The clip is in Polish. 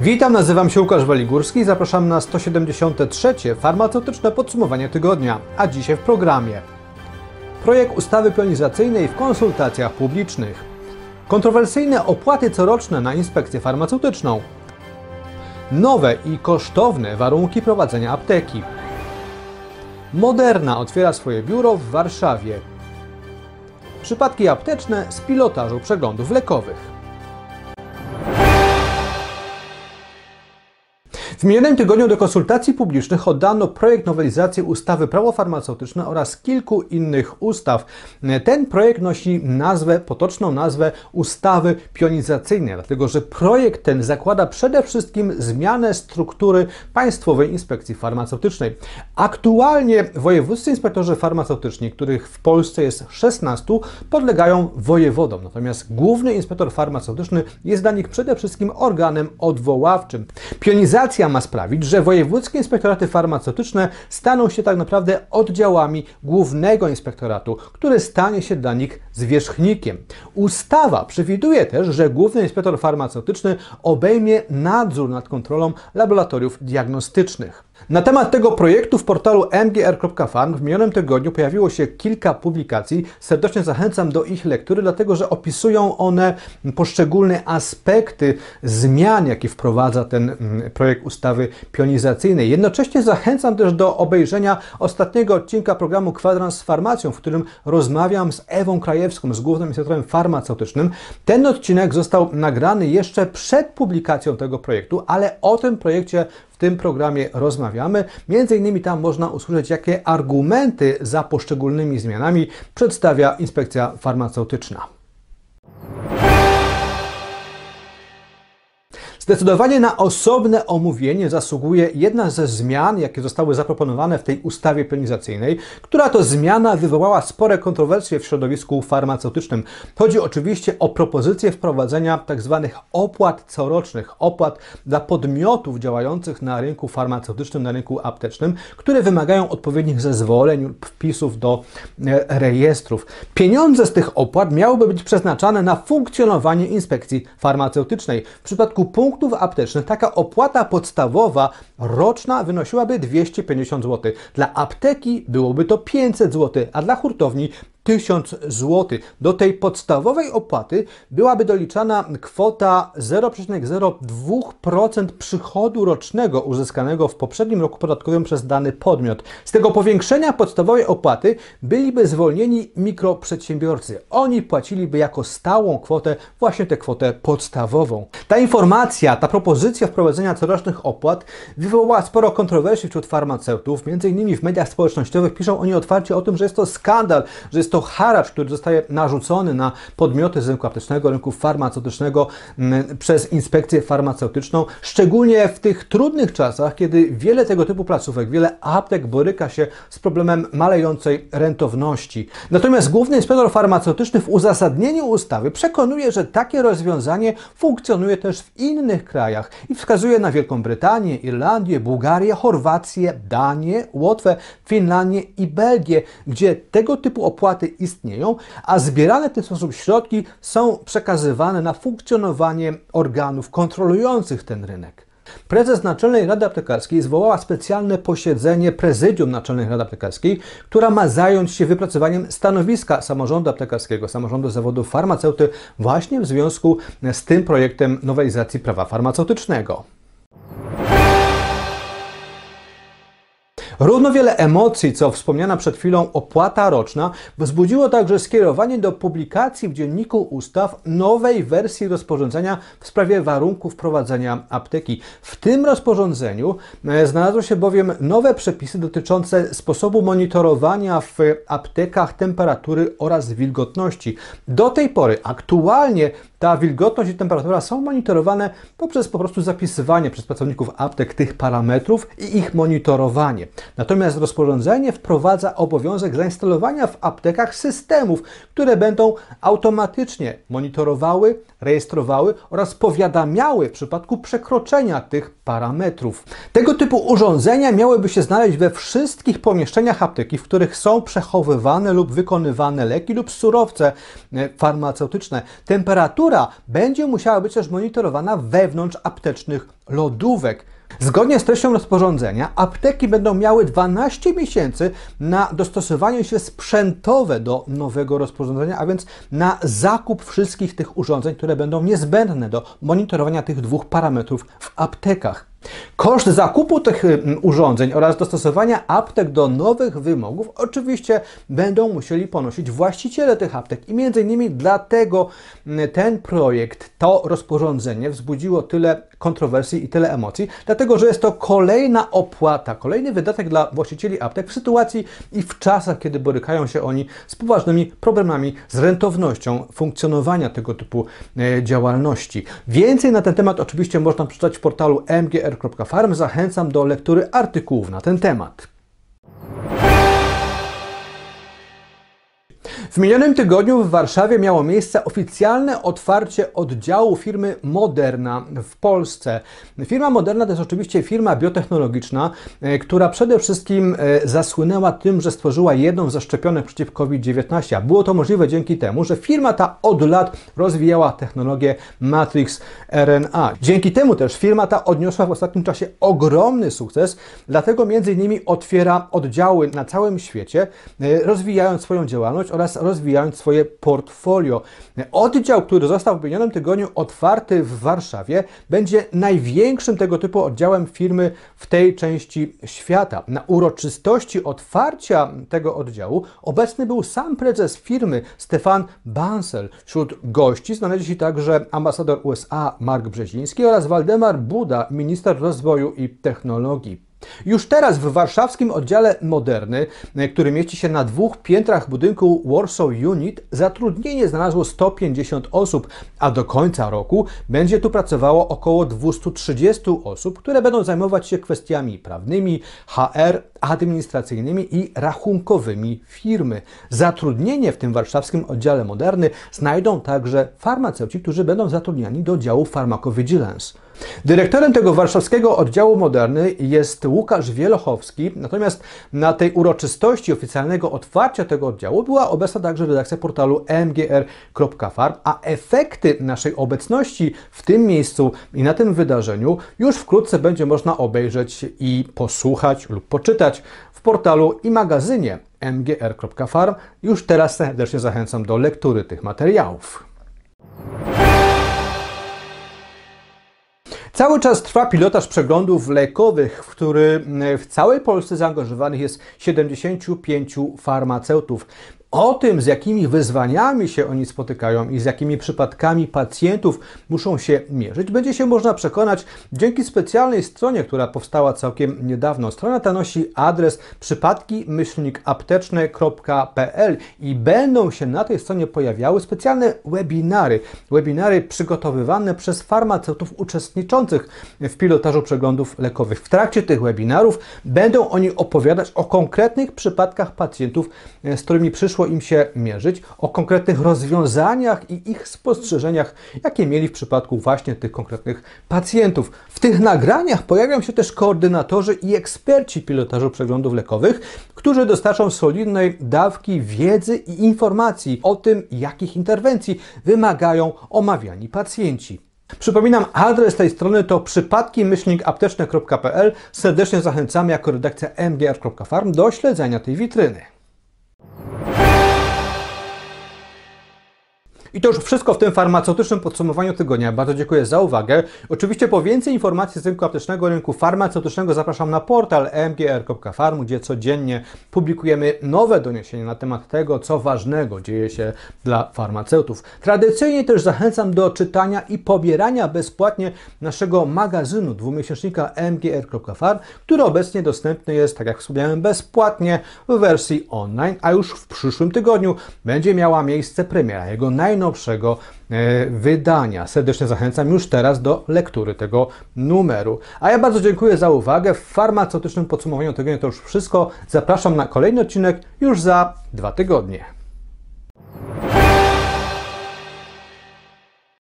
Witam, nazywam się Łukasz Waligórski i zapraszam na 173. farmaceutyczne podsumowanie tygodnia, a dzisiaj w programie. Projekt ustawy pionizacyjnej w konsultacjach publicznych. Kontrowersyjne opłaty coroczne na inspekcję farmaceutyczną. Nowe i kosztowne warunki prowadzenia apteki. Moderna otwiera swoje biuro w Warszawie. Przypadki apteczne z pilotażu przeglądów lekowych. W minionym tygodniu do konsultacji publicznych oddano projekt nowelizacji ustawy Prawo farmaceutyczne oraz kilku innych ustaw. Ten projekt nosi nazwę, potoczną nazwę ustawy pionizacyjnej, dlatego że projekt ten zakłada przede wszystkim zmianę struktury Państwowej Inspekcji Farmaceutycznej. Aktualnie wojewódzcy inspektorzy farmaceutyczni, których w Polsce jest 16, podlegają wojewodom, natomiast główny inspektor farmaceutyczny jest dla nich przede wszystkim organem odwoławczym. Pionizacja ma sprawić, że wojewódzkie inspektoraty farmaceutyczne staną się tak naprawdę oddziałami głównego inspektoratu, który stanie się dla nich zwierzchnikiem. Ustawa przewiduje też, że główny inspektor farmaceutyczny obejmie nadzór nad kontrolą laboratoriów diagnostycznych. Na temat tego projektu w portalu mgr.farm w minionym tygodniu pojawiło się kilka publikacji. Serdecznie zachęcam do ich lektury, dlatego że opisują one poszczególne aspekty zmian, jakie wprowadza ten mm, projekt ustawy pionizacyjnej. Jednocześnie zachęcam też do obejrzenia ostatniego odcinka programu Kwadrans z farmacją, w którym rozmawiam z Ewą Krajewską, z głównym inspektorem farmaceutycznym. Ten odcinek został nagrany jeszcze przed publikacją tego projektu, ale o tym projekcie tym programie rozmawiamy. Między innymi tam można usłyszeć, jakie argumenty za poszczególnymi zmianami przedstawia inspekcja farmaceutyczna. Zdecydowanie na osobne omówienie zasługuje jedna ze zmian, jakie zostały zaproponowane w tej ustawie pionizacyjnej, która to zmiana wywołała spore kontrowersje w środowisku farmaceutycznym. Chodzi oczywiście o propozycję wprowadzenia tzw. Tak opłat corocznych, opłat dla podmiotów działających na rynku farmaceutycznym, na rynku aptecznym, które wymagają odpowiednich zezwoleń wpisów do e, rejestrów. Pieniądze z tych opłat miałyby być przeznaczane na funkcjonowanie inspekcji farmaceutycznej. W przypadku punktu punktów aptecznych taka opłata podstawowa roczna wynosiłaby 250 zł. Dla apteki byłoby to 500 zł, a dla hurtowni 1000 zł. Do tej podstawowej opłaty byłaby doliczana kwota 0,02% przychodu rocznego uzyskanego w poprzednim roku podatkowym przez dany podmiot. Z tego powiększenia podstawowej opłaty byliby zwolnieni mikroprzedsiębiorcy. Oni płaciliby jako stałą kwotę właśnie tę kwotę podstawową. Ta informacja, ta propozycja wprowadzenia corocznych opłat wywołała sporo kontrowersji wśród farmaceutów. Między innymi w mediach społecznościowych piszą oni otwarcie o tym, że jest to skandal, że jest to haracz, który zostaje narzucony na podmioty z rynku aptecznego, rynku farmaceutycznego mm, przez inspekcję farmaceutyczną, szczególnie w tych trudnych czasach, kiedy wiele tego typu placówek, wiele aptek boryka się z problemem malejącej rentowności. Natomiast główny inspektor farmaceutyczny w uzasadnieniu ustawy przekonuje, że takie rozwiązanie funkcjonuje też w innych krajach i wskazuje na Wielką Brytanię, Irlandię, Bułgarię, Chorwację, Danię, Łotwę, Finlandię i Belgię, gdzie tego typu opłaty istnieją, a zbierane w ten sposób środki są przekazywane na funkcjonowanie organów kontrolujących ten rynek. Prezes Naczelnej Rady Aptekarskiej zwołała specjalne posiedzenie Prezydium Naczelnej Rady Aptekarskiej, która ma zająć się wypracowaniem stanowiska samorządu aptekarskiego, samorządu zawodu farmaceuty właśnie w związku z tym projektem nowelizacji prawa farmaceutycznego. Równo wiele emocji, co wspomniana przed chwilą opłata roczna, wzbudziło także skierowanie do publikacji w Dzienniku Ustaw nowej wersji rozporządzenia w sprawie warunków prowadzenia apteki. W tym rozporządzeniu e, znalazły się bowiem nowe przepisy dotyczące sposobu monitorowania w aptekach temperatury oraz wilgotności. Do tej pory aktualnie ta wilgotność i temperatura są monitorowane poprzez po prostu zapisywanie przez pracowników aptek tych parametrów i ich monitorowanie. Natomiast rozporządzenie wprowadza obowiązek zainstalowania w aptekach systemów, które będą automatycznie monitorowały, rejestrowały oraz powiadamiały w przypadku przekroczenia tych parametrów. Tego typu urządzenia miałyby się znaleźć we wszystkich pomieszczeniach apteki, w których są przechowywane lub wykonywane leki lub surowce e, farmaceutyczne. Temperatura będzie musiała być też monitorowana wewnątrz aptecznych lodówek. Zgodnie z treścią rozporządzenia, apteki będą miały 12 miesięcy na dostosowanie się sprzętowe do nowego rozporządzenia, a więc na zakup wszystkich tych urządzeń, które będą niezbędne do monitorowania tych dwóch parametrów w aptekach. Koszt zakupu tych mm, urządzeń oraz dostosowania aptek do nowych wymogów oczywiście będą musieli ponosić właściciele tych aptek i między innymi dlatego mm, ten projekt, to rozporządzenie wzbudziło tyle kontrowersji i tyle emocji, dlatego że jest to kolejna opłata, kolejny wydatek dla właścicieli aptek w sytuacji i w czasach, kiedy borykają się oni z poważnymi problemami z rentownością funkcjonowania tego typu e, działalności. Więcej na ten temat oczywiście można przeczytać w portalu mgr.farm. Zachęcam do lektury artykułów na ten temat. W minionym tygodniu w Warszawie miało miejsce oficjalne otwarcie oddziału firmy Moderna w Polsce. Firma Moderna to jest oczywiście firma biotechnologiczna, e, która przede wszystkim e, zasłynęła tym, że stworzyła jedną ze szczepionek przeciw COVID-19. A było to możliwe dzięki temu, że firma ta od lat rozwijała technologię Matrix RNA. Dzięki temu też firma ta odniosła w ostatnim czasie ogromny sukces, dlatego między innymi otwiera oddziały na całym świecie, e, rozwijając swoją działalność oraz rozwijając swoje portfolio. Oddział, który został w minionym tygodniu otwarty w Warszawie, będzie największym tego typu oddziałem firmy w tej części świata. Na uroczystości otwarcia tego oddziału obecny był sam prezes firmy Stefan Bansel. Wśród gości znaleźli się także ambasador USA Mark Brzeziński oraz Waldemar Buda, minister rozwoju i technologii. Już teraz w warszawskim oddziale Moderny, e, który mieści się na dwóch piętrach budynku Warsaw Unit, zatrudnienie znalazło 150 osób, a do końca roku będzie tu pracowało około 230 osób, które będą zajmować się kwestiami prawnymi, HR, administracyjnymi i rachunkowymi firmy. Zatrudnienie w tym warszawskim oddziale Moderny znajdą także farmaceuci, którzy będą zatrudniani do działu Pharmacovigilance. Dyrektorem tego warszawskiego oddziału Moderny jest Łukasz Wielochowski, natomiast na tej uroczystości oficjalnego otwarcia tego oddziału była obecna także redakcja portalu mgr.farm, a efekty naszej obecności w tym miejscu i na tym wydarzeniu już wkrótce będzie można obejrzeć i posłuchać lub poczytać w portalu i magazynie mgr.farm. Już teraz serdecznie zachęcam do lektury tych materiałów. Cały czas trwa pilotaż przeglądów lekowych, w który w całej Polsce zaangażowanych jest 75 farmaceutów. O tym, z jakimi wyzwaniami się oni spotykają i z jakimi przypadkami pacjentów muszą się mierzyć, będzie się można przekonać dzięki specjalnej stronie, która powstała całkiem niedawno. Strona ta nosi adres przypadki-apteczne.pl i będą się na tej stronie pojawiały specjalne webinary. Webinary przygotowywane przez farmaceutów uczestniczących w pilotażu przeglądów lekowych. W trakcie tych webinarów będą oni opowiadać o konkretnych przypadkach pacjentów, z którymi przyszło przyszło im się mierzyć, o konkretnych rozwiązaniach i ich spostrzeżeniach, jakie mieli w przypadku właśnie tych konkretnych pacjentów. W tych nagraniach pojawią się też koordynatorzy i eksperci pilotażu przeglądów lekowych, którzy dostarczą solidnej dawki wiedzy i informacji o tym, jakich interwencji wymagają omawiani pacjenci. Przypominam, adres tej strony to przypadki apteczne.pl. Serdecznie zachęcamy jako redakcja mgr.farm do śledzenia tej witryny. I to już wszystko w tym farmaceutycznym podsumowaniu tygodnia. Bardzo dziękuję za uwagę. Oczywiście po więcej informacji z rynku aptecznego, rynku farmaceutycznego zapraszam na portal mgr.farm, gdzie codziennie publikujemy nowe doniesienia na temat tego, co ważnego dzieje się dla farmaceutów. Tradycyjnie też zachęcam do czytania i pobierania bezpłatnie naszego magazynu dwumiesięcznika mgr.farm, który obecnie dostępny jest, tak jak wspomniałem, bezpłatnie w wersji online, a już w przyszłym tygodniu będzie miała miejsce premiera jego najnowszego najnowszego e, wydania. Serdecznie zachęcam już teraz do lektury tego numeru. A ja bardzo dziękuję za uwagę. W farmaceutycznym podsumowaniu tygodnia to już wszystko. Zapraszam na kolejny odcinek już za dwa tygodnie.